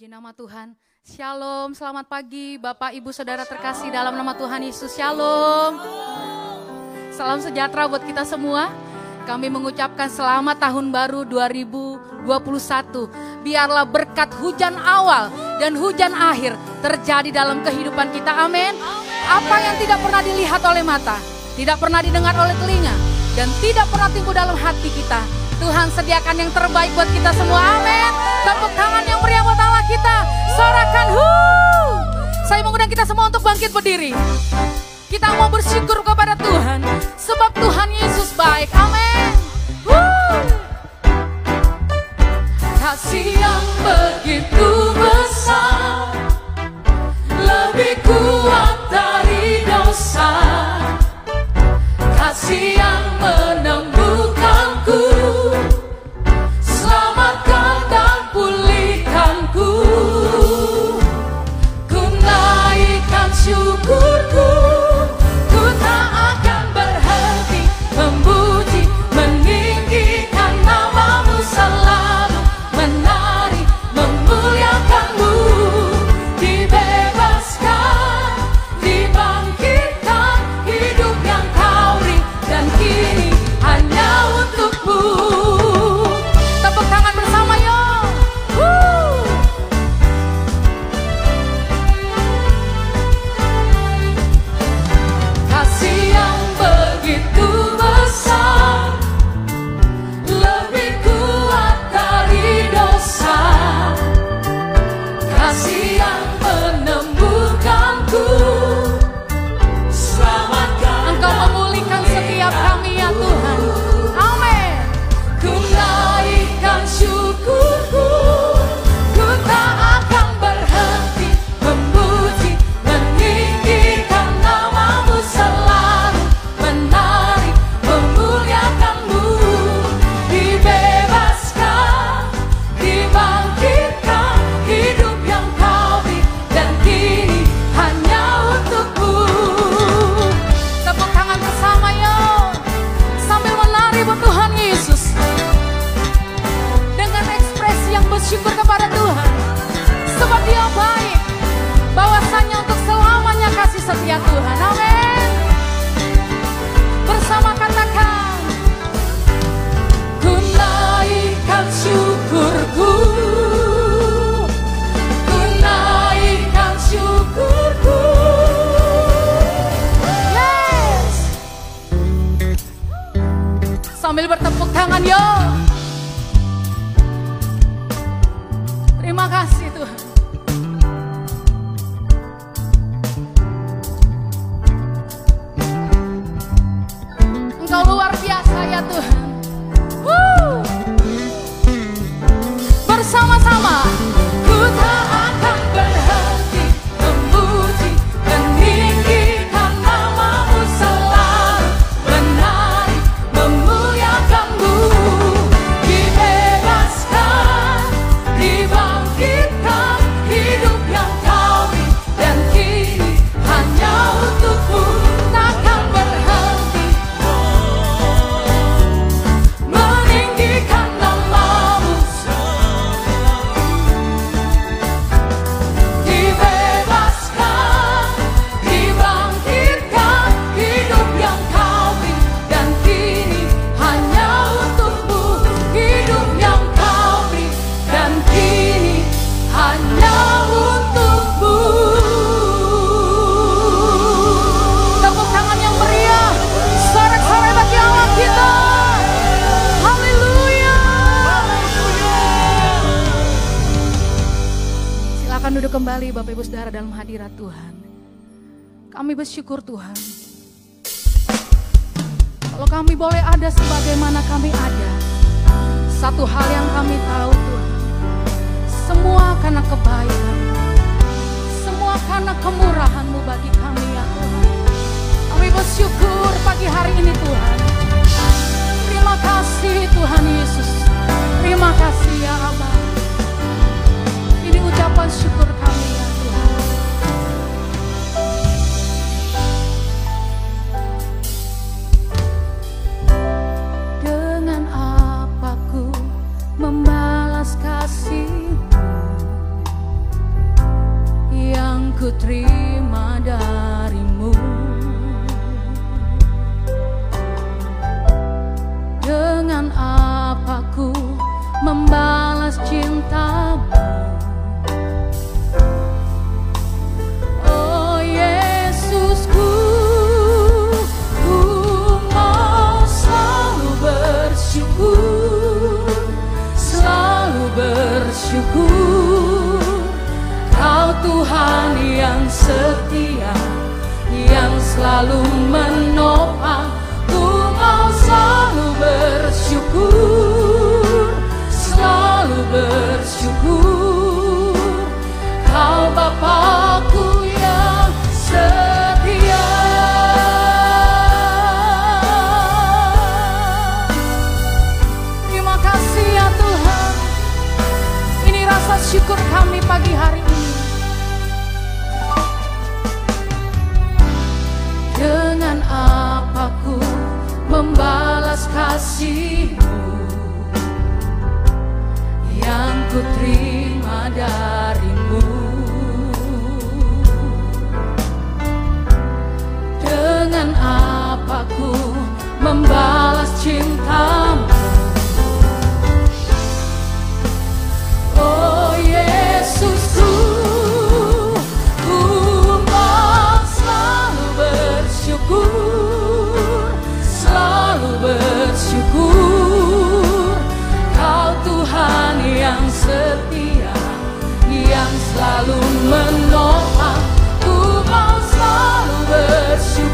Di nama Tuhan, Shalom, selamat pagi Bapak Ibu Saudara terkasih dalam nama Tuhan Yesus, Shalom. Salam sejahtera buat kita semua. Kami mengucapkan selamat tahun baru 2021. Biarlah berkat hujan awal dan hujan akhir terjadi dalam kehidupan kita. Amin. Apa yang tidak pernah dilihat oleh mata, tidak pernah didengar oleh telinga, dan tidak pernah timbul dalam hati kita. Tuhan sediakan yang terbaik buat kita semua. Amin. Tepuk tangan yang meriah buat Allah kita. Sorakan hu. Saya mengundang kita semua untuk bangkit berdiri. Kita mau bersyukur kepada Tuhan. Sebab Tuhan Yesus baik. Amin. Kasih yang begitu besar. Lebih kuat dari dosa. Kasih yang menemukanku. Engkau luar biasa ya Tuhan. Pagi hari ini Tuhan. Terima kasih Tuhan Yesus. Terima kasih ya Abah. Ini ucapan syukur kami falo. atas kasihmu yang ku terima darimu. Dengan apa ku membalas cintamu? setia yang selalu menopang, ku mau selalu bersyukur.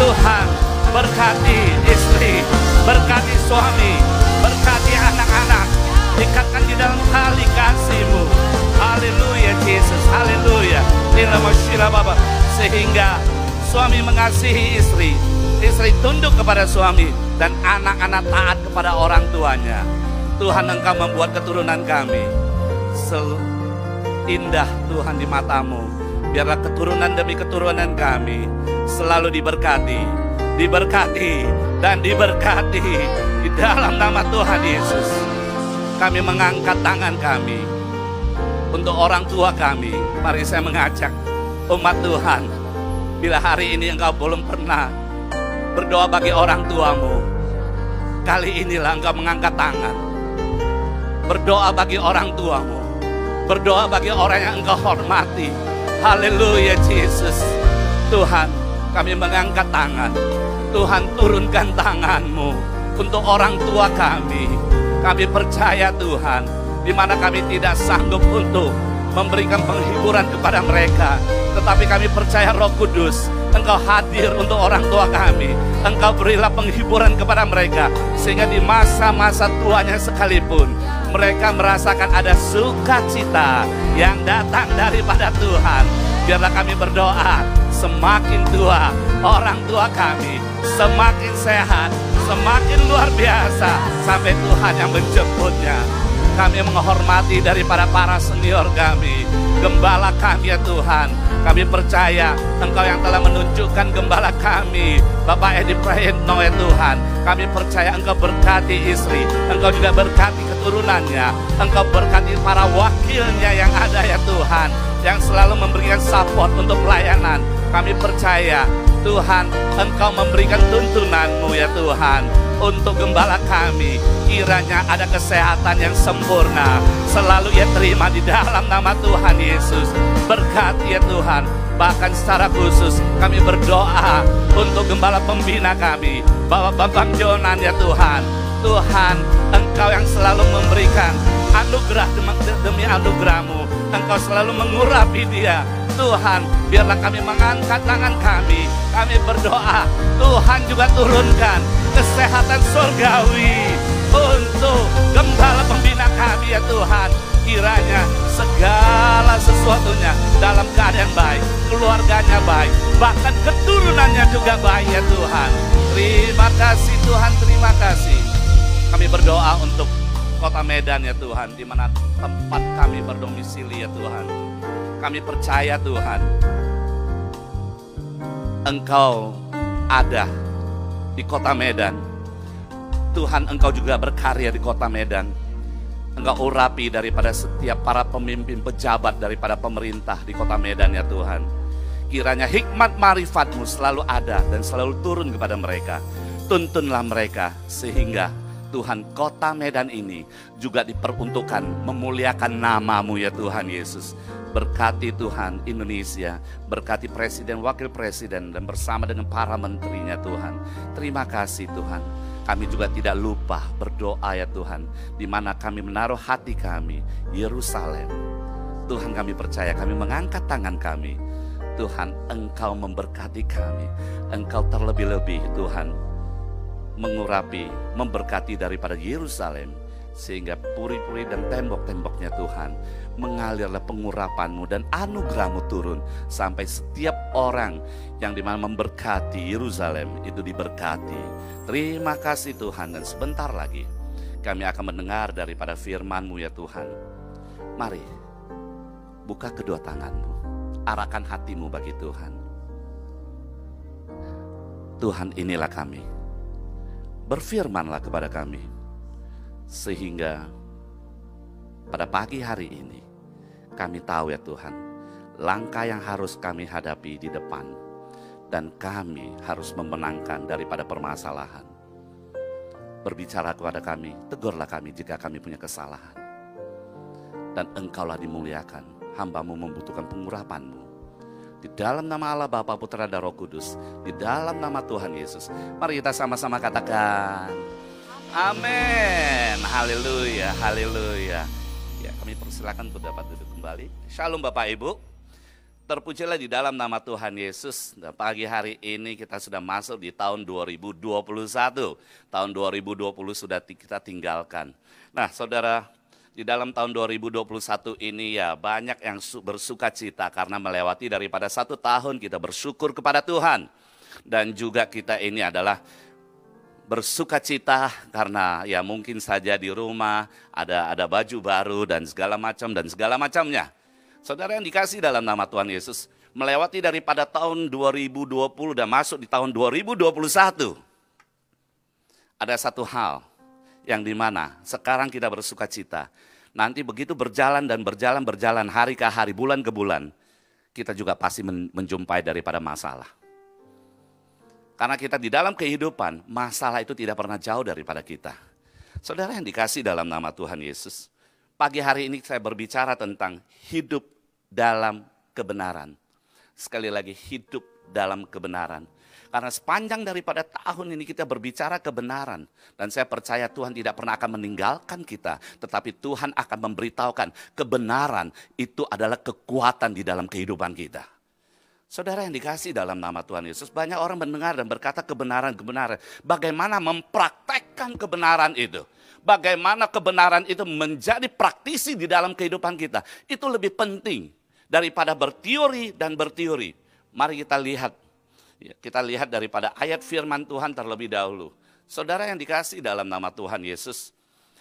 Tuhan berkati istri berkati suami berkati anak-anak. Ikatkan di dalam tali kasihmu. Haleluya Yesus Haleluya. Nila Bapa, sehingga suami mengasihi istri. Istri tunduk kepada suami dan anak-anak taat kepada orang tuanya. Tuhan engkau membuat keturunan kami. Seindah Tuhan di matamu. Biarlah keturunan demi keturunan kami selalu diberkati, diberkati, dan diberkati di dalam nama Tuhan Yesus. Kami mengangkat tangan kami untuk orang tua kami. Mari saya mengajak umat Tuhan, bila hari ini engkau belum pernah berdoa bagi orang tuamu, kali inilah engkau mengangkat tangan. Berdoa bagi orang tuamu Berdoa bagi orang yang engkau hormati. Haleluya Yesus. Tuhan, kami mengangkat tangan. Tuhan turunkan tanganmu untuk orang tua kami. Kami percaya Tuhan, di mana kami tidak sanggup untuk memberikan penghiburan kepada mereka. Tetapi kami percaya roh kudus, Engkau hadir untuk orang tua kami. Engkau berilah penghiburan kepada mereka. Sehingga di masa-masa tuanya sekalipun, mereka merasakan ada sukacita yang datang daripada Tuhan. Biarlah kami berdoa, semakin tua orang tua kami, semakin sehat, semakin luar biasa sampai Tuhan yang menjemputnya. Kami menghormati daripada para senior kami, gembala kami ya Tuhan, kami percaya Engkau yang telah menunjukkan gembala kami. Bapak Edi Prayitno ya Tuhan. Kami percaya Engkau berkati istri. Engkau juga berkati keturunannya. Engkau berkati para wakilnya yang ada ya Tuhan Yang selalu memberikan support untuk pelayanan. Kami percaya Tuhan Engkau memberikan tuntunanmu ya Tuhan untuk gembala kami. Kiranya ada kesehatan yang sempurna. Selalu ia terima di dalam nama Tuhan Yesus. Berkati ya Tuhan. Bahkan secara khusus kami berdoa untuk gembala pembina kami. Bapak Jonan ya Tuhan. Tuhan, Engkau yang selalu memberikan anugerah demi anugerahmu. Engkau selalu mengurapi dia Tuhan, biarlah kami mengangkat tangan kami. Kami berdoa, Tuhan juga turunkan kesehatan surgawi untuk gembala pembina kami ya Tuhan. Kiranya segala sesuatunya dalam keadaan baik, keluarganya baik, bahkan keturunannya juga baik ya Tuhan. Terima kasih Tuhan, terima kasih. Kami berdoa untuk kota Medan ya Tuhan, di mana tempat kami berdomisili ya Tuhan. Kami percaya Tuhan, Engkau ada di kota Medan. Tuhan Engkau juga berkarya di kota Medan. Engkau urapi daripada setiap para pemimpin pejabat daripada pemerintah di kota Medan ya Tuhan. Kiranya hikmat marifatmu selalu ada dan selalu turun kepada mereka. Tuntunlah mereka sehingga Tuhan kota Medan ini juga diperuntukkan memuliakan namamu ya Tuhan Yesus. Berkati Tuhan Indonesia, berkati Presiden, Wakil Presiden, dan bersama dengan para menterinya Tuhan. Terima kasih Tuhan. Kami juga tidak lupa berdoa ya Tuhan, di mana kami menaruh hati kami, Yerusalem. Tuhan kami percaya, kami mengangkat tangan kami. Tuhan, Engkau memberkati kami. Engkau terlebih-lebih Tuhan, mengurapi, memberkati daripada Yerusalem sehingga puri-puri dan tembok-temboknya Tuhan mengalirlah pengurapanmu dan anugerahmu turun sampai setiap orang yang di mana memberkati Yerusalem itu diberkati. Terima kasih Tuhan dan sebentar lagi kami akan mendengar daripada firmanmu ya Tuhan. Mari buka kedua tanganmu, arahkan hatimu bagi Tuhan. Tuhan inilah kami. Berfirmanlah kepada kami sehingga pada pagi hari ini kami tahu ya Tuhan, langkah yang harus kami hadapi di depan dan kami harus memenangkan daripada permasalahan. Berbicara kepada kami, tegurlah kami jika kami punya kesalahan. Dan engkaulah dimuliakan, hambamu membutuhkan pengurapanmu. Di dalam nama Allah Bapa Putra dan Roh Kudus, di dalam nama Tuhan Yesus. Mari kita sama-sama katakan, Amin. Haleluya, haleluya. Ya, kami persilakan untuk dapat duduk kembali. Shalom Bapak Ibu. Terpujilah di dalam nama Tuhan Yesus. Dan pagi hari ini kita sudah masuk di tahun 2021. Tahun 2020 sudah kita tinggalkan. Nah saudara, di dalam tahun 2021 ini ya banyak yang bersuka cita karena melewati daripada satu tahun kita bersyukur kepada Tuhan. Dan juga kita ini adalah bersuka cita karena ya mungkin saja di rumah ada ada baju baru dan segala macam dan segala macamnya. Saudara yang dikasih dalam nama Tuhan Yesus, melewati daripada tahun 2020 dan masuk di tahun 2021. Ada satu hal yang di mana sekarang kita bersuka cita. Nanti begitu berjalan dan berjalan berjalan hari ke hari, bulan ke bulan, kita juga pasti menjumpai daripada masalah. Karena kita di dalam kehidupan, masalah itu tidak pernah jauh daripada kita. Saudara yang dikasih dalam nama Tuhan Yesus, Pagi hari ini saya berbicara tentang hidup dalam kebenaran. Sekali lagi hidup dalam kebenaran. Karena sepanjang daripada tahun ini kita berbicara kebenaran. Dan saya percaya Tuhan tidak pernah akan meninggalkan kita. Tetapi Tuhan akan memberitahukan kebenaran itu adalah kekuatan di dalam kehidupan kita. Saudara yang dikasih dalam nama Tuhan Yesus, banyak orang mendengar dan berkata kebenaran-kebenaran. Bagaimana mempraktekkan kebenaran itu? bagaimana kebenaran itu menjadi praktisi di dalam kehidupan kita. Itu lebih penting daripada berteori dan berteori. Mari kita lihat. Ya, kita lihat daripada ayat firman Tuhan terlebih dahulu. Saudara yang dikasih dalam nama Tuhan Yesus.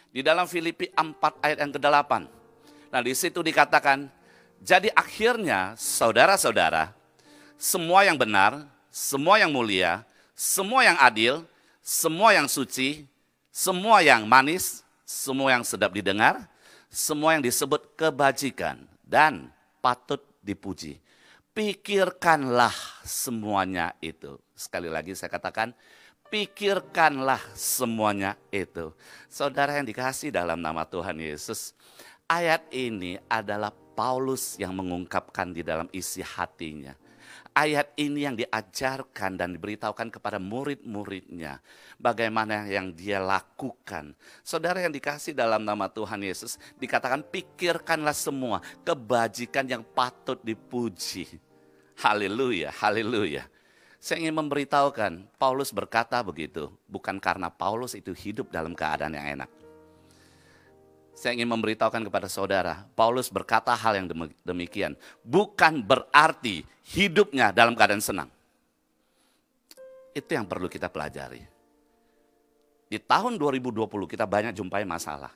Di dalam Filipi 4 ayat yang ke-8. Nah di situ dikatakan, jadi akhirnya saudara-saudara, semua yang benar, semua yang mulia, semua yang adil, semua yang suci, semua yang manis, semua yang sedap didengar, semua yang disebut kebajikan dan patut dipuji. Pikirkanlah semuanya itu. Sekali lagi saya katakan, pikirkanlah semuanya itu. Saudara yang dikasih dalam nama Tuhan Yesus, ayat ini adalah Paulus yang mengungkapkan di dalam isi hatinya ayat ini yang diajarkan dan diberitahukan kepada murid-muridnya. Bagaimana yang dia lakukan. Saudara yang dikasih dalam nama Tuhan Yesus, dikatakan pikirkanlah semua kebajikan yang patut dipuji. Haleluya, haleluya. Saya ingin memberitahukan, Paulus berkata begitu, bukan karena Paulus itu hidup dalam keadaan yang enak saya ingin memberitahukan kepada saudara, Paulus berkata hal yang demikian. Bukan berarti hidupnya dalam keadaan senang. Itu yang perlu kita pelajari. Di tahun 2020 kita banyak jumpai masalah.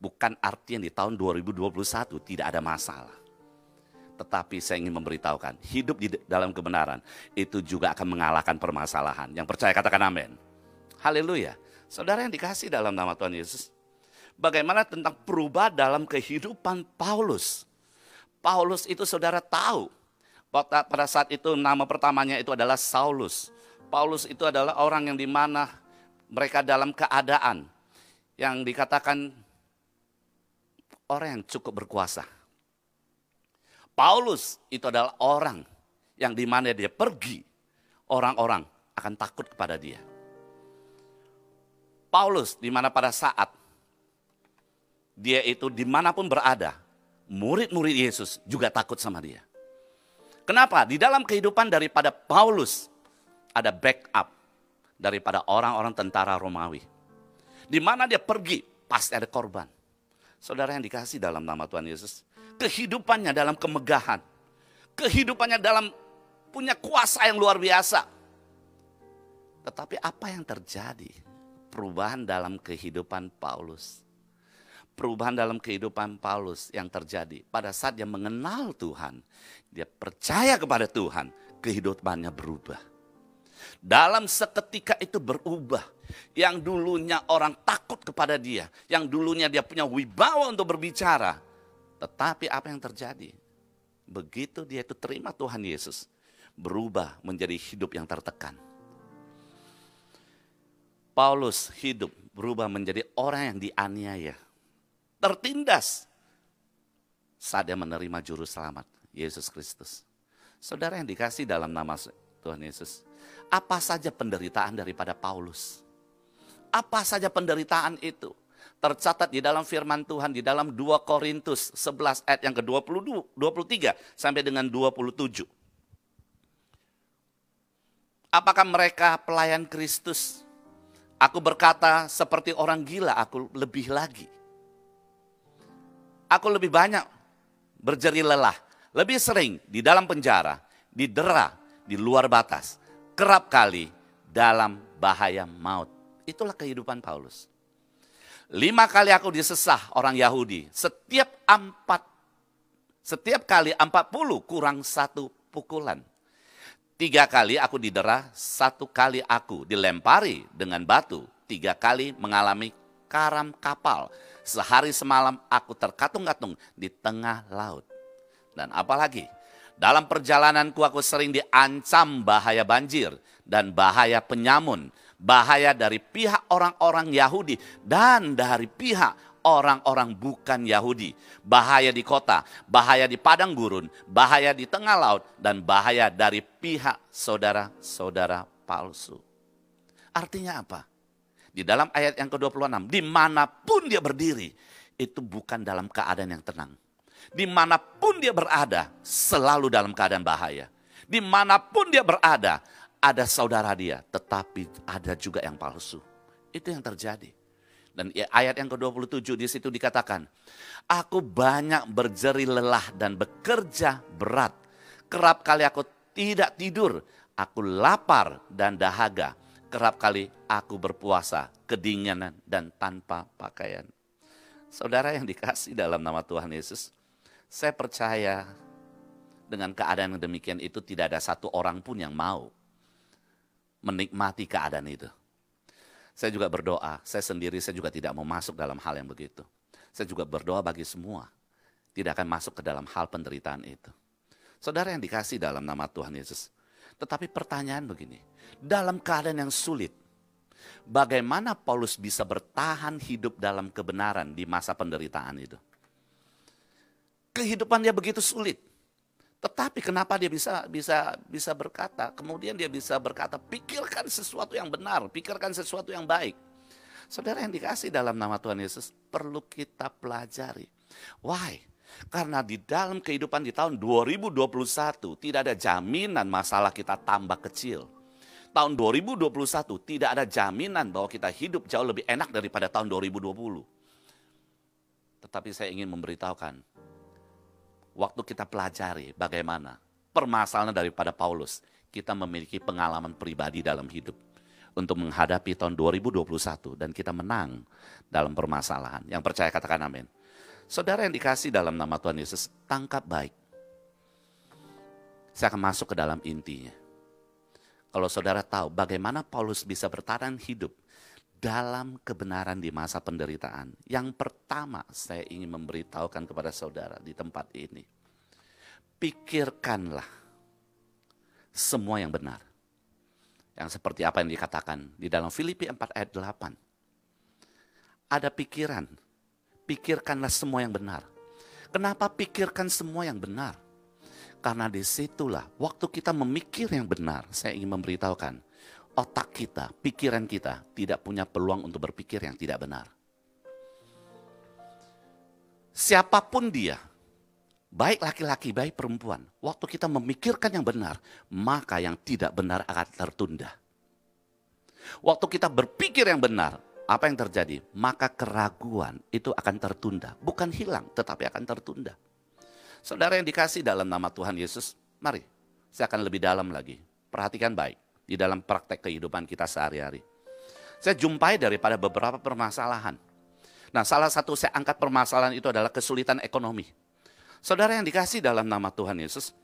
Bukan arti yang di tahun 2021 tidak ada masalah. Tetapi saya ingin memberitahukan, hidup di dalam kebenaran itu juga akan mengalahkan permasalahan. Yang percaya katakan amin. Haleluya. Saudara yang dikasih dalam nama Tuhan Yesus, bagaimana tentang perubahan dalam kehidupan Paulus. Paulus itu saudara tahu, pada saat itu nama pertamanya itu adalah Saulus. Paulus itu adalah orang yang di mana mereka dalam keadaan yang dikatakan orang yang cukup berkuasa. Paulus itu adalah orang yang di mana dia pergi, orang-orang akan takut kepada dia. Paulus di mana pada saat dia itu di mana pun berada, murid-murid Yesus juga takut sama dia. Kenapa? Di dalam kehidupan daripada Paulus ada backup daripada orang-orang tentara Romawi. Di mana dia pergi, pasti ada korban. Saudara yang dikasih dalam nama Tuhan Yesus, kehidupannya dalam kemegahan, kehidupannya dalam punya kuasa yang luar biasa. Tetapi apa yang terjadi? Perubahan dalam kehidupan Paulus perubahan dalam kehidupan Paulus yang terjadi pada saat dia mengenal Tuhan, dia percaya kepada Tuhan, kehidupannya berubah. Dalam seketika itu berubah. Yang dulunya orang takut kepada dia, yang dulunya dia punya wibawa untuk berbicara. Tetapi apa yang terjadi? Begitu dia itu terima Tuhan Yesus, berubah menjadi hidup yang tertekan. Paulus hidup berubah menjadi orang yang dianiaya tertindas saat dia menerima juru selamat, Yesus Kristus. Saudara yang dikasih dalam nama Tuhan Yesus, apa saja penderitaan daripada Paulus? Apa saja penderitaan itu? tercatat di dalam firman Tuhan di dalam 2 Korintus 11 ayat yang ke-22 23 sampai dengan 27. Apakah mereka pelayan Kristus? Aku berkata seperti orang gila, aku lebih lagi. Aku lebih banyak berjeri lelah, lebih sering di dalam penjara, didera, di luar batas, kerap kali dalam bahaya maut. Itulah kehidupan Paulus. Lima kali aku disesah orang Yahudi. Setiap empat, setiap kali empat puluh kurang satu pukulan. Tiga kali aku didera, satu kali aku dilempari dengan batu. Tiga kali mengalami karam kapal. Sehari semalam aku terkatung-katung di tengah laut. Dan apalagi, dalam perjalananku aku sering diancam bahaya banjir dan bahaya penyamun bahaya dari pihak orang-orang Yahudi dan dari pihak orang-orang bukan Yahudi. Bahaya di kota, bahaya di padang gurun, bahaya di tengah laut, dan bahaya dari pihak saudara-saudara palsu. Artinya apa? Di dalam ayat yang ke-26, di mana pun dia berdiri, itu bukan dalam keadaan yang tenang. Di mana pun dia berada, selalu dalam keadaan bahaya. Di mana pun dia berada, ada saudara dia, tetapi ada juga yang palsu. Itu yang terjadi. Dan ayat yang ke-27 di situ dikatakan, Aku banyak berjeri lelah dan bekerja berat. Kerap kali aku tidak tidur, aku lapar dan dahaga. Kerap kali aku berpuasa, kedinginan dan tanpa pakaian. Saudara yang dikasih dalam nama Tuhan Yesus, saya percaya dengan keadaan yang demikian itu tidak ada satu orang pun yang mau menikmati keadaan itu. Saya juga berdoa, saya sendiri saya juga tidak mau masuk dalam hal yang begitu. Saya juga berdoa bagi semua, tidak akan masuk ke dalam hal penderitaan itu. Saudara yang dikasih dalam nama Tuhan Yesus. Tetapi pertanyaan begini, dalam keadaan yang sulit, bagaimana Paulus bisa bertahan hidup dalam kebenaran di masa penderitaan itu? Kehidupan dia begitu sulit. Tetapi kenapa dia bisa bisa bisa berkata? Kemudian dia bisa berkata, pikirkan sesuatu yang benar, pikirkan sesuatu yang baik. Saudara yang dikasih dalam nama Tuhan Yesus perlu kita pelajari. Why? Karena di dalam kehidupan di tahun 2021 tidak ada jaminan masalah kita tambah kecil. Tahun 2021 tidak ada jaminan bahwa kita hidup jauh lebih enak daripada tahun 2020. Tetapi saya ingin memberitahukan, waktu kita pelajari bagaimana permasalahan daripada Paulus, kita memiliki pengalaman pribadi dalam hidup untuk menghadapi tahun 2021 dan kita menang dalam permasalahan. Yang percaya katakan amin. Saudara yang dikasih dalam nama Tuhan Yesus, tangkap baik. Saya akan masuk ke dalam intinya. Kalau saudara tahu bagaimana Paulus bisa bertahan hidup dalam kebenaran di masa penderitaan. Yang pertama saya ingin memberitahukan kepada saudara di tempat ini. Pikirkanlah semua yang benar. Yang seperti apa yang dikatakan di dalam Filipi 4 ayat 8. Ada pikiran, pikirkanlah semua yang benar. Kenapa pikirkan semua yang benar? Karena di situlah waktu kita memikir yang benar, saya ingin memberitahukan, otak kita, pikiran kita tidak punya peluang untuk berpikir yang tidak benar. Siapa pun dia, baik laki-laki, baik perempuan, waktu kita memikirkan yang benar, maka yang tidak benar akan tertunda. Waktu kita berpikir yang benar, apa yang terjadi? Maka keraguan itu akan tertunda. Bukan hilang, tetapi akan tertunda. Saudara yang dikasih dalam nama Tuhan Yesus, mari saya akan lebih dalam lagi. Perhatikan baik di dalam praktek kehidupan kita sehari-hari. Saya jumpai daripada beberapa permasalahan. Nah, salah satu saya angkat permasalahan itu adalah kesulitan ekonomi. Saudara yang dikasih dalam nama Tuhan Yesus,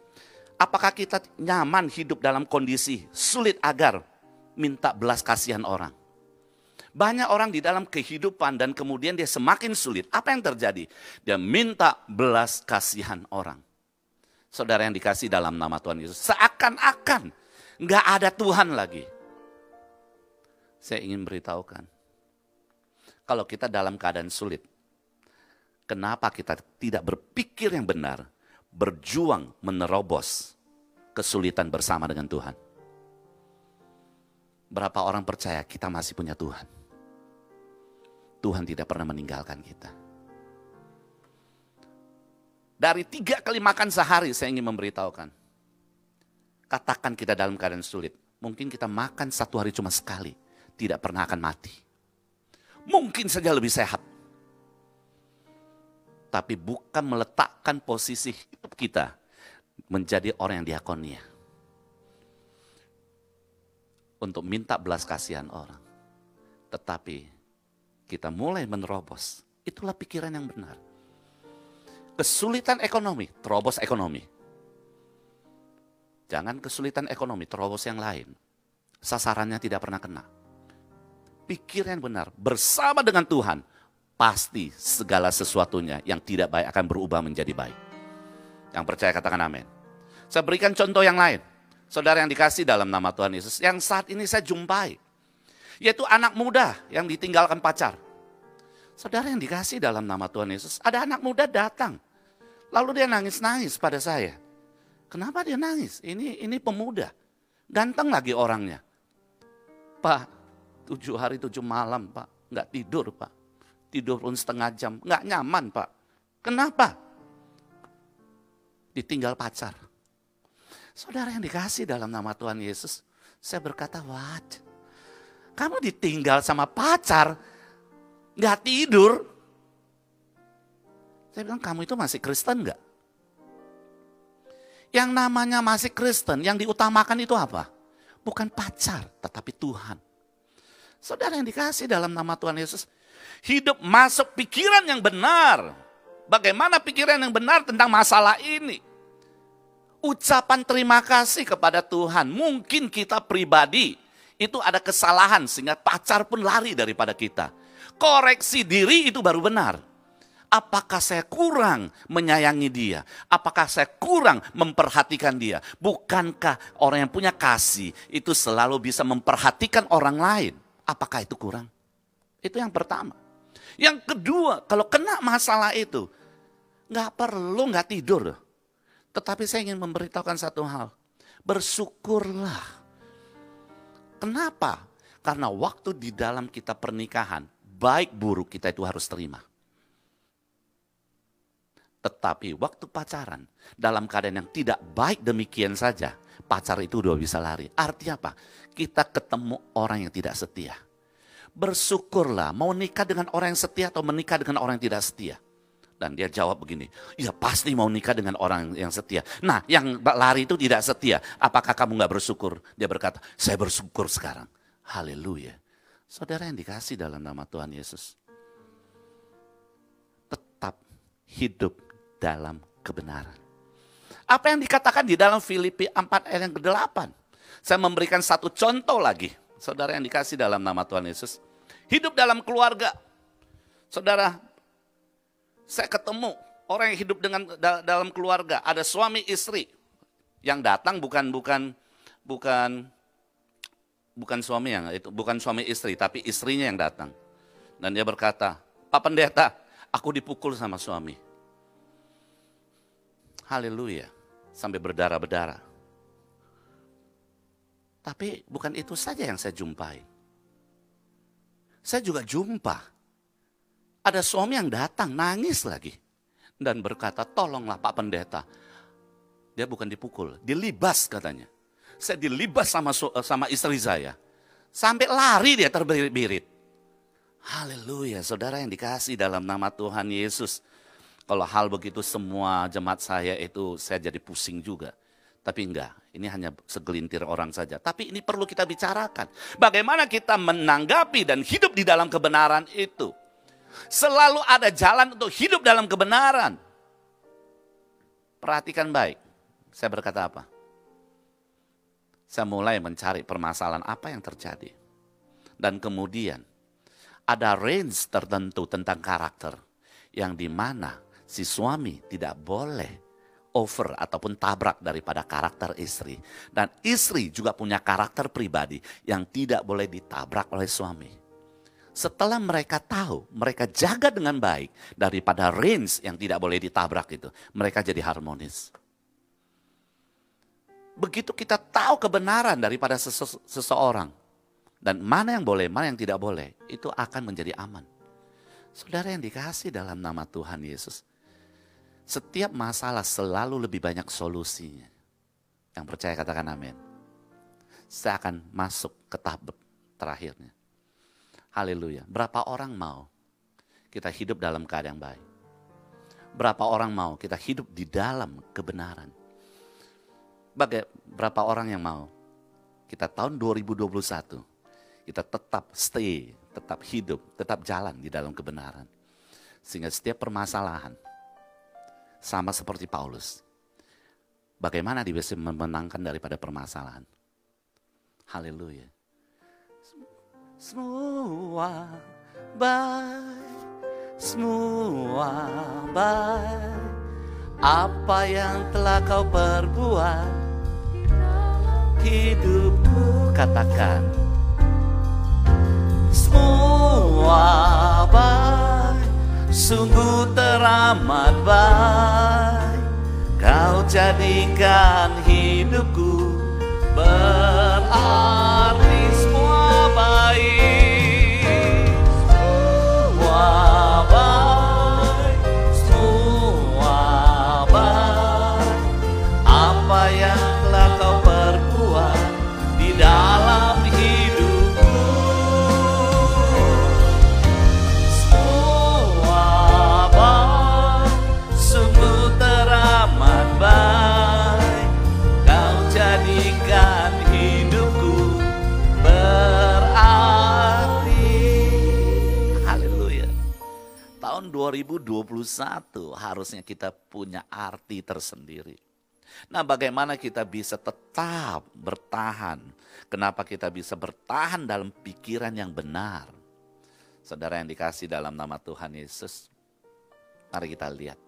apakah kita nyaman hidup dalam kondisi sulit agar minta belas kasihan orang? Banyak orang di dalam kehidupan dan kemudian dia semakin sulit. Apa yang terjadi? Dia minta belas kasihan orang. Saudara yang dikasih dalam nama Tuhan Yesus, seakan-akan nggak ada Tuhan lagi. Saya ingin beritahukan, kalau kita dalam keadaan sulit, kenapa kita tidak berpikir yang benar, berjuang menerobos kesulitan bersama dengan Tuhan? Berapa orang percaya kita masih punya Tuhan? Tuhan tidak pernah meninggalkan kita. Dari tiga kali makan sehari saya ingin memberitahukan. Katakan kita dalam keadaan sulit. Mungkin kita makan satu hari cuma sekali. Tidak pernah akan mati. Mungkin saja lebih sehat. Tapi bukan meletakkan posisi hidup kita menjadi orang yang diakonia. Untuk minta belas kasihan orang. Tetapi kita mulai menerobos. Itulah pikiran yang benar. Kesulitan ekonomi, terobos ekonomi. Jangan kesulitan ekonomi, terobos yang lain. Sasarannya tidak pernah kena. Pikir yang benar, bersama dengan Tuhan, pasti segala sesuatunya yang tidak baik akan berubah menjadi baik. Yang percaya katakan amin. Saya berikan contoh yang lain. Saudara yang dikasih dalam nama Tuhan Yesus, yang saat ini saya jumpai. Yaitu anak muda yang ditinggalkan pacar. Saudara yang dikasih dalam nama Tuhan Yesus, ada anak muda datang. Lalu dia nangis-nangis pada saya. Kenapa dia nangis? Ini ini pemuda. Ganteng lagi orangnya. Pak, tujuh hari tujuh malam pak. Nggak tidur pak. Tidur pun setengah jam. Nggak nyaman pak. Kenapa? Ditinggal pacar. Saudara yang dikasih dalam nama Tuhan Yesus. Saya berkata, what? Kamu ditinggal sama pacar, nggak tidur. Saya bilang, kamu itu masih Kristen nggak? Yang namanya masih Kristen, yang diutamakan itu apa? Bukan pacar, tetapi Tuhan. Saudara yang dikasih dalam nama Tuhan Yesus, hidup masuk pikiran yang benar. Bagaimana pikiran yang benar tentang masalah ini? Ucapan terima kasih kepada Tuhan. Mungkin kita pribadi itu ada kesalahan sehingga pacar pun lari daripada kita koreksi diri itu baru benar. Apakah saya kurang menyayangi dia? Apakah saya kurang memperhatikan dia? Bukankah orang yang punya kasih itu selalu bisa memperhatikan orang lain? Apakah itu kurang? Itu yang pertama. Yang kedua, kalau kena masalah itu, nggak perlu nggak tidur. Tetapi saya ingin memberitahukan satu hal. Bersyukurlah. Kenapa? Karena waktu di dalam kita pernikahan, baik buruk kita itu harus terima. Tetapi waktu pacaran, dalam keadaan yang tidak baik demikian saja, pacar itu udah bisa lari. Artinya apa? Kita ketemu orang yang tidak setia. Bersyukurlah, mau nikah dengan orang yang setia atau menikah dengan orang yang tidak setia. Dan dia jawab begini, ya pasti mau nikah dengan orang yang setia. Nah yang lari itu tidak setia, apakah kamu gak bersyukur? Dia berkata, saya bersyukur sekarang. Haleluya. Saudara yang dikasih dalam nama Tuhan Yesus. Tetap hidup dalam kebenaran. Apa yang dikatakan di dalam Filipi 4 ayat yang ke-8. Saya memberikan satu contoh lagi. Saudara yang dikasih dalam nama Tuhan Yesus. Hidup dalam keluarga. Saudara, saya ketemu orang yang hidup dengan dalam keluarga. Ada suami istri yang datang bukan bukan bukan bukan suami yang itu bukan suami istri tapi istrinya yang datang. Dan dia berkata Pak Pendeta aku dipukul sama suami. Haleluya sampai berdarah-berdarah. Tapi bukan itu saja yang saya jumpai. Saya juga jumpa ada suami yang datang nangis lagi dan berkata tolonglah Pak Pendeta. Dia bukan dipukul dilibas katanya saya dilibas sama sama istri saya. Sampai lari dia terbirit-birit. Haleluya, saudara yang dikasih dalam nama Tuhan Yesus. Kalau hal begitu semua jemaat saya itu saya jadi pusing juga. Tapi enggak, ini hanya segelintir orang saja. Tapi ini perlu kita bicarakan. Bagaimana kita menanggapi dan hidup di dalam kebenaran itu. Selalu ada jalan untuk hidup dalam kebenaran. Perhatikan baik. Saya berkata apa? Saya mulai mencari permasalahan apa yang terjadi. Dan kemudian ada range tertentu tentang karakter yang di mana si suami tidak boleh over ataupun tabrak daripada karakter istri. Dan istri juga punya karakter pribadi yang tidak boleh ditabrak oleh suami. Setelah mereka tahu, mereka jaga dengan baik daripada range yang tidak boleh ditabrak itu. Mereka jadi harmonis. Begitu kita tahu kebenaran daripada sese seseorang. Dan mana yang boleh, mana yang tidak boleh. Itu akan menjadi aman. Saudara yang dikasih dalam nama Tuhan Yesus, setiap masalah selalu lebih banyak solusinya. Yang percaya katakan amin. Saya akan masuk ke tahap terakhirnya. Haleluya. Berapa orang mau kita hidup dalam keadaan baik? Berapa orang mau kita hidup di dalam kebenaran? Bagai, berapa orang yang mau kita tahun 2021 kita tetap stay, tetap hidup, tetap jalan di dalam kebenaran. Sehingga setiap permasalahan sama seperti Paulus. Bagaimana dia bisa memenangkan daripada permasalahan? Haleluya. Semua baik, semua baik. Apa yang telah kau perbuat hidupku katakan semua baik sungguh teramat baik. Kau jadikan hidupku berarti 2021 harusnya kita punya arti tersendiri Nah, bagaimana kita bisa tetap bertahan? Kenapa kita bisa bertahan dalam pikiran yang benar? Saudara yang dikasih dalam nama Tuhan Yesus, mari kita lihat.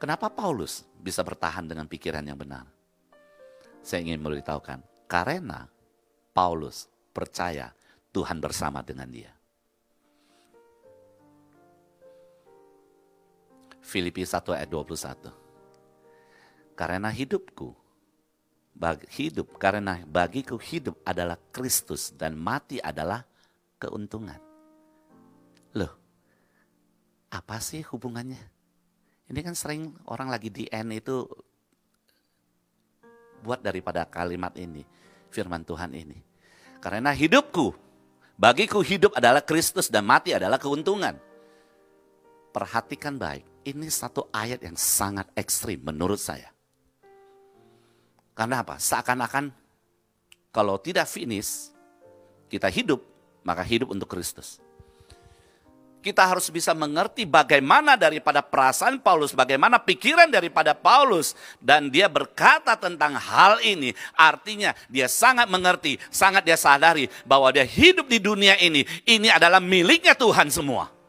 Kenapa Paulus bisa bertahan dengan pikiran yang benar? Saya ingin memberitahukan, karena Paulus percaya Tuhan bersama dengan dia. Filipi 1 ayat 21 karena hidupku bagi, hidup karena bagiku hidup adalah Kristus dan mati adalah keuntungan. Loh, apa sih hubungannya? Ini kan sering orang lagi di N itu buat daripada kalimat ini, firman Tuhan ini. Karena hidupku, bagiku hidup adalah Kristus dan mati adalah keuntungan. Perhatikan baik, ini satu ayat yang sangat ekstrim menurut saya. Karena apa? Seakan-akan kalau tidak finish, kita hidup, maka hidup untuk Kristus. Kita harus bisa mengerti bagaimana daripada perasaan Paulus, bagaimana pikiran daripada Paulus. Dan dia berkata tentang hal ini, artinya dia sangat mengerti, sangat dia sadari bahwa dia hidup di dunia ini, ini adalah miliknya Tuhan semua.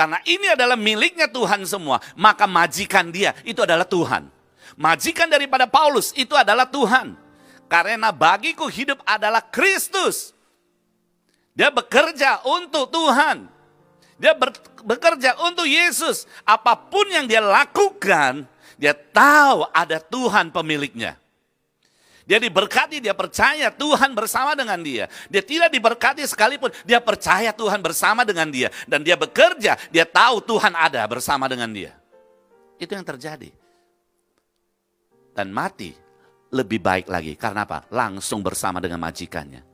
Karena ini adalah miliknya Tuhan semua, maka majikan dia itu adalah Tuhan. Majikan daripada Paulus itu adalah Tuhan. Karena bagiku hidup adalah Kristus. Dia bekerja untuk Tuhan. Dia ber, bekerja untuk Yesus. Apa pun yang dia lakukan, dia tahu ada Tuhan pemiliknya. Dia diberkati, dia percaya Tuhan bersama dengan dia. Dia tidak diberkati sekalipun, dia percaya Tuhan bersama dengan dia. Dan dia bekerja, dia tahu Tuhan ada bersama dengan dia. Itu yang terjadi. Dan mati lebih baik lagi. Karena apa? Langsung bersama dengan majikannya.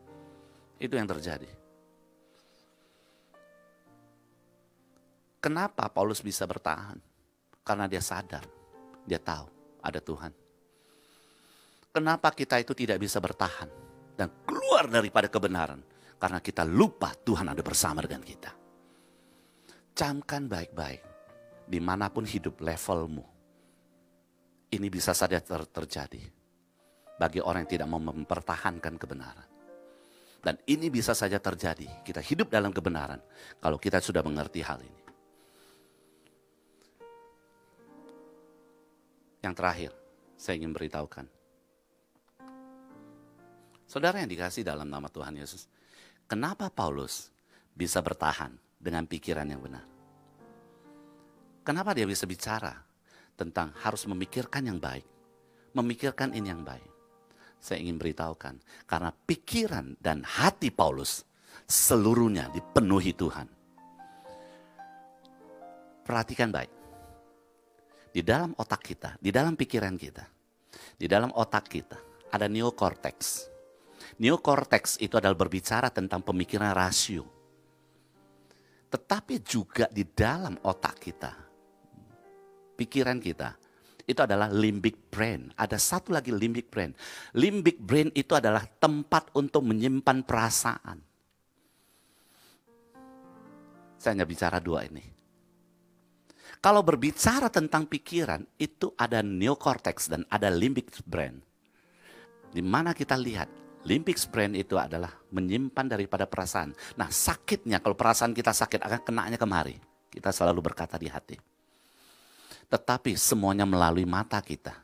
Itu yang terjadi. Kenapa Paulus bisa bertahan? Karena dia sadar, dia tahu ada Tuhan. Kenapa kita itu tidak bisa bertahan dan keluar daripada kebenaran? Karena kita lupa Tuhan ada bersama dengan kita. Camkan baik-baik, di mana pun hidup levelmu. Ini bisa saja ter terjadi bagi orang yang tidak mau mempertahankan kebenaran. Dan ini bisa saja terjadi, kita hidup dalam kebenaran kalau kita sudah mengerti hal ini. Yang terakhir, saya ingin beritahukan Saudara yang dikasih dalam nama Tuhan Yesus, kenapa Paulus bisa bertahan dengan pikiran yang benar? Kenapa dia bisa bicara tentang harus memikirkan yang baik, memikirkan ini yang baik? Saya ingin beritahukan, karena pikiran dan hati Paulus seluruhnya dipenuhi Tuhan. Perhatikan baik. Di dalam otak kita, di dalam pikiran kita, di dalam otak kita ada neocortex. Neocortex itu adalah berbicara tentang pemikiran rasio. Tetapi juga di dalam otak kita, pikiran kita, itu adalah limbic brain. Ada satu lagi limbic brain. Limbic brain itu adalah tempat untuk menyimpan perasaan. Saya hanya bicara dua ini. Kalau berbicara tentang pikiran, itu ada neocortex dan ada limbic brain. Di mana kita lihat, limbic brain itu adalah menyimpan daripada perasaan. Nah sakitnya, kalau perasaan kita sakit akan kenanya kemari. Kita selalu berkata di hati. Tetapi semuanya melalui mata kita.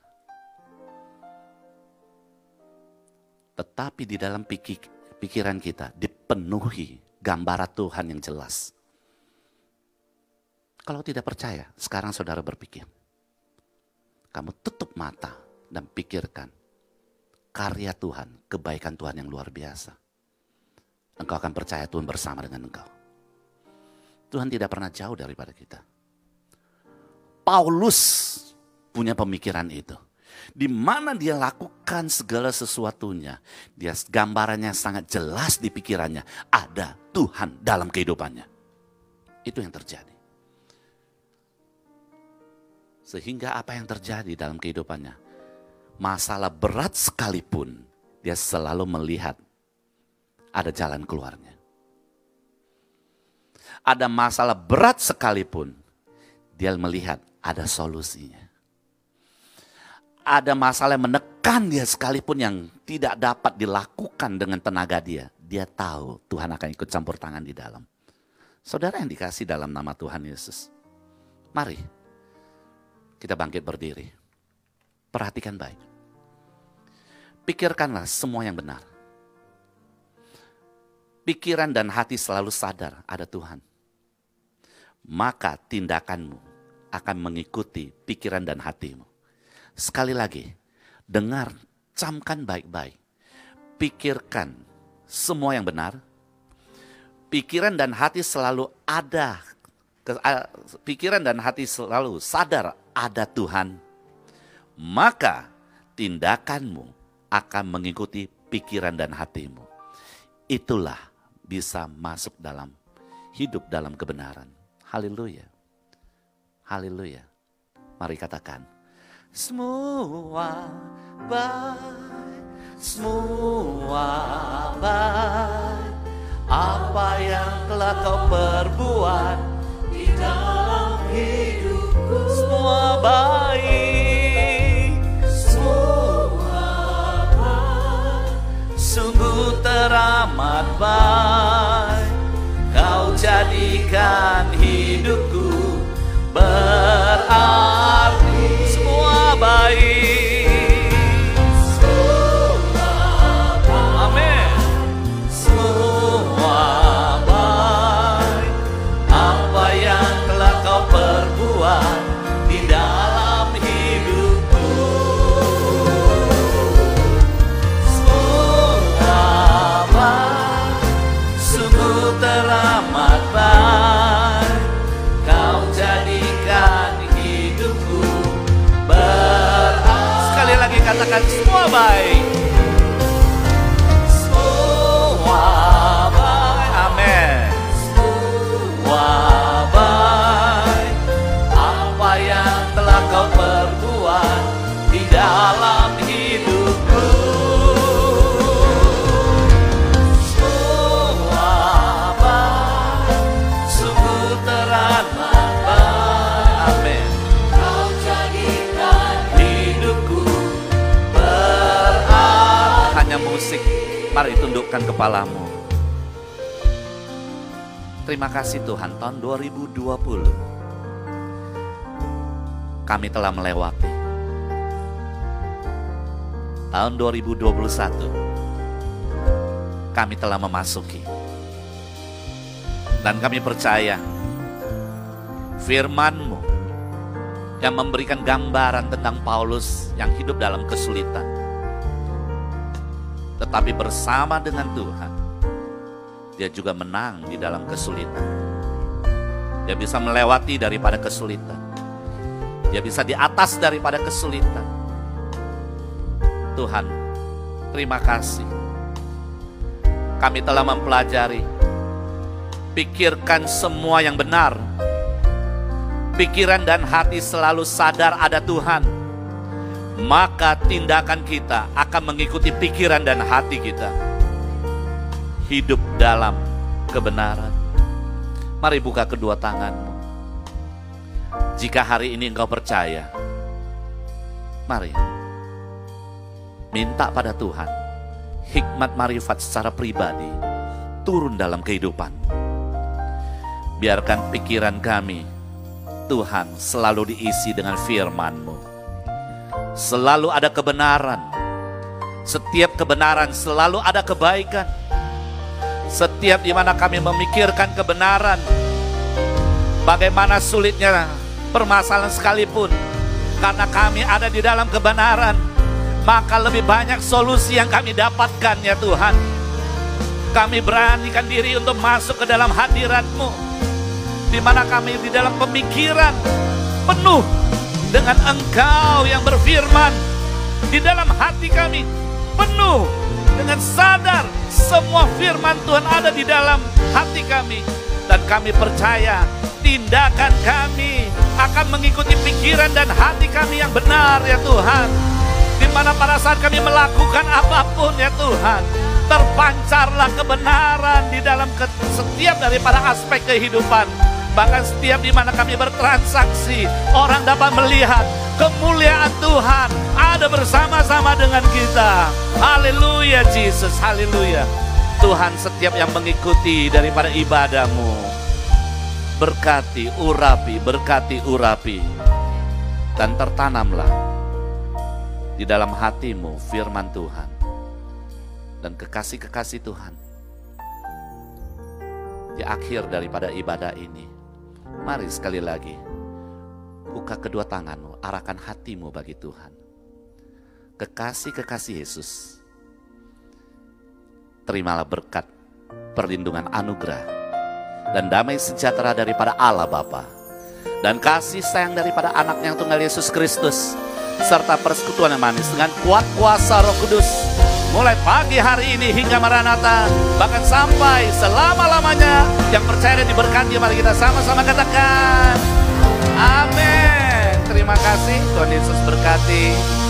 Tetapi di dalam pikiran kita dipenuhi gambaran Tuhan yang jelas. Kalau tidak percaya, sekarang saudara berpikir. Kamu tutup mata dan pikirkan karya Tuhan, kebaikan Tuhan yang luar biasa. Engkau akan percaya Tuhan bersama dengan engkau. Tuhan tidak pernah jauh daripada kita. Paulus punya pemikiran itu. Di mana dia lakukan segala sesuatunya. Dia gambarannya sangat jelas di pikirannya. Ada Tuhan dalam kehidupannya. Itu yang terjadi. Sehingga apa yang terjadi dalam kehidupannya? Masalah berat sekalipun, dia selalu melihat ada jalan keluarnya. Ada masalah berat sekalipun, dia melihat ada solusinya. Ada masalah yang menekan dia sekalipun yang tidak dapat dilakukan dengan tenaga dia. Dia tahu Tuhan akan ikut campur tangan di dalam. Saudara yang dikasih dalam nama Tuhan Yesus. Mari kita bangkit berdiri. Perhatikan baik. Pikirkanlah semua yang benar. Pikiran dan hati selalu sadar ada Tuhan. Maka tindakanmu akan mengikuti pikiran dan hatimu. Sekali lagi, dengar, camkan baik-baik. Pikirkan semua yang benar. Pikiran dan hati selalu ada pikiran dan hati selalu sadar ada Tuhan, maka tindakanmu akan mengikuti pikiran dan hatimu. Itulah bisa masuk dalam hidup dalam kebenaran. Haleluya. Haleluya. Mari katakan. Semua baik, semua baik. Apa yang telah kau perbuat di dalam hidupku semua baik teramat baik. Kau jadikan hidupku kasih Tuhan, tahun 2020 kami telah melewati. Tahun 2021 kami telah memasuki. Dan kami percaya firman-Mu yang memberikan gambaran tentang Paulus yang hidup dalam kesulitan tetapi bersama dengan Tuhan, dia juga menang di dalam kesulitan. Dia bisa melewati daripada kesulitan. Dia bisa di atas daripada kesulitan. Tuhan, terima kasih. Kami telah mempelajari. Pikirkan semua yang benar. Pikiran dan hati selalu sadar ada Tuhan. Maka tindakan kita akan mengikuti pikiran dan hati kita. Hidup dalam kebenaran. Mari buka kedua tanganmu. Jika hari ini engkau percaya, mari minta pada Tuhan hikmat marifat secara pribadi turun dalam kehidupan. Biarkan pikiran kami, Tuhan, selalu diisi dengan firman-Mu. Selalu ada kebenaran. Setiap kebenaran selalu ada kebaikan. Setiap di mana kami memikirkan kebenaran, bagaimana sulitnya permasalahan sekalipun, karena kami ada di dalam kebenaran, maka lebih banyak solusi yang kami dapatkan ya Tuhan. Kami beranikan diri untuk masuk ke dalam hadirat-Mu, di mana kami di dalam pemikiran penuh dengan Engkau yang berfirman di dalam hati kami penuh dengan sadar semua firman Tuhan ada di dalam hati kami. Dan kami percaya tindakan kami akan mengikuti pikiran dan hati kami yang benar ya Tuhan. Di mana pada saat kami melakukan apa pun ya Tuhan terpancarlah kebenaran di dalam setiap daripada aspek kehidupan. Bahkan setiap di mana kami bertransaksi, orang dapat melihat kemuliaan Tuhan ada bersama-sama dengan kita. Haleluya Jesus, haleluya. Tuhan setiap yang mengikuti daripada ibadahmu. Berkati, urapi, berkati, urapi. Dan tertanamlah di dalam hatimu firman Tuhan. Dan kekasih-kekasih Tuhan. Di akhir daripada ibadah ini Mari sekali lagi, buka kedua tanganmu, arahkan hatimu bagi Tuhan. Kekasih-kekasih Yesus, terimalah berkat, perlindungan anugerah, dan damai sejahtera daripada Allah Bapa dan kasih sayang daripada anak yang tunggal Yesus Kristus, serta persekutuan yang manis dengan kuat kuasa roh kudus, mulai pagi hari ini hingga Maranatha, bahkan sampai selama-lamanya yang percaya dan diberkati, mari kita sama-sama katakan, Amin. Terima kasih, Tuhan Yesus berkati.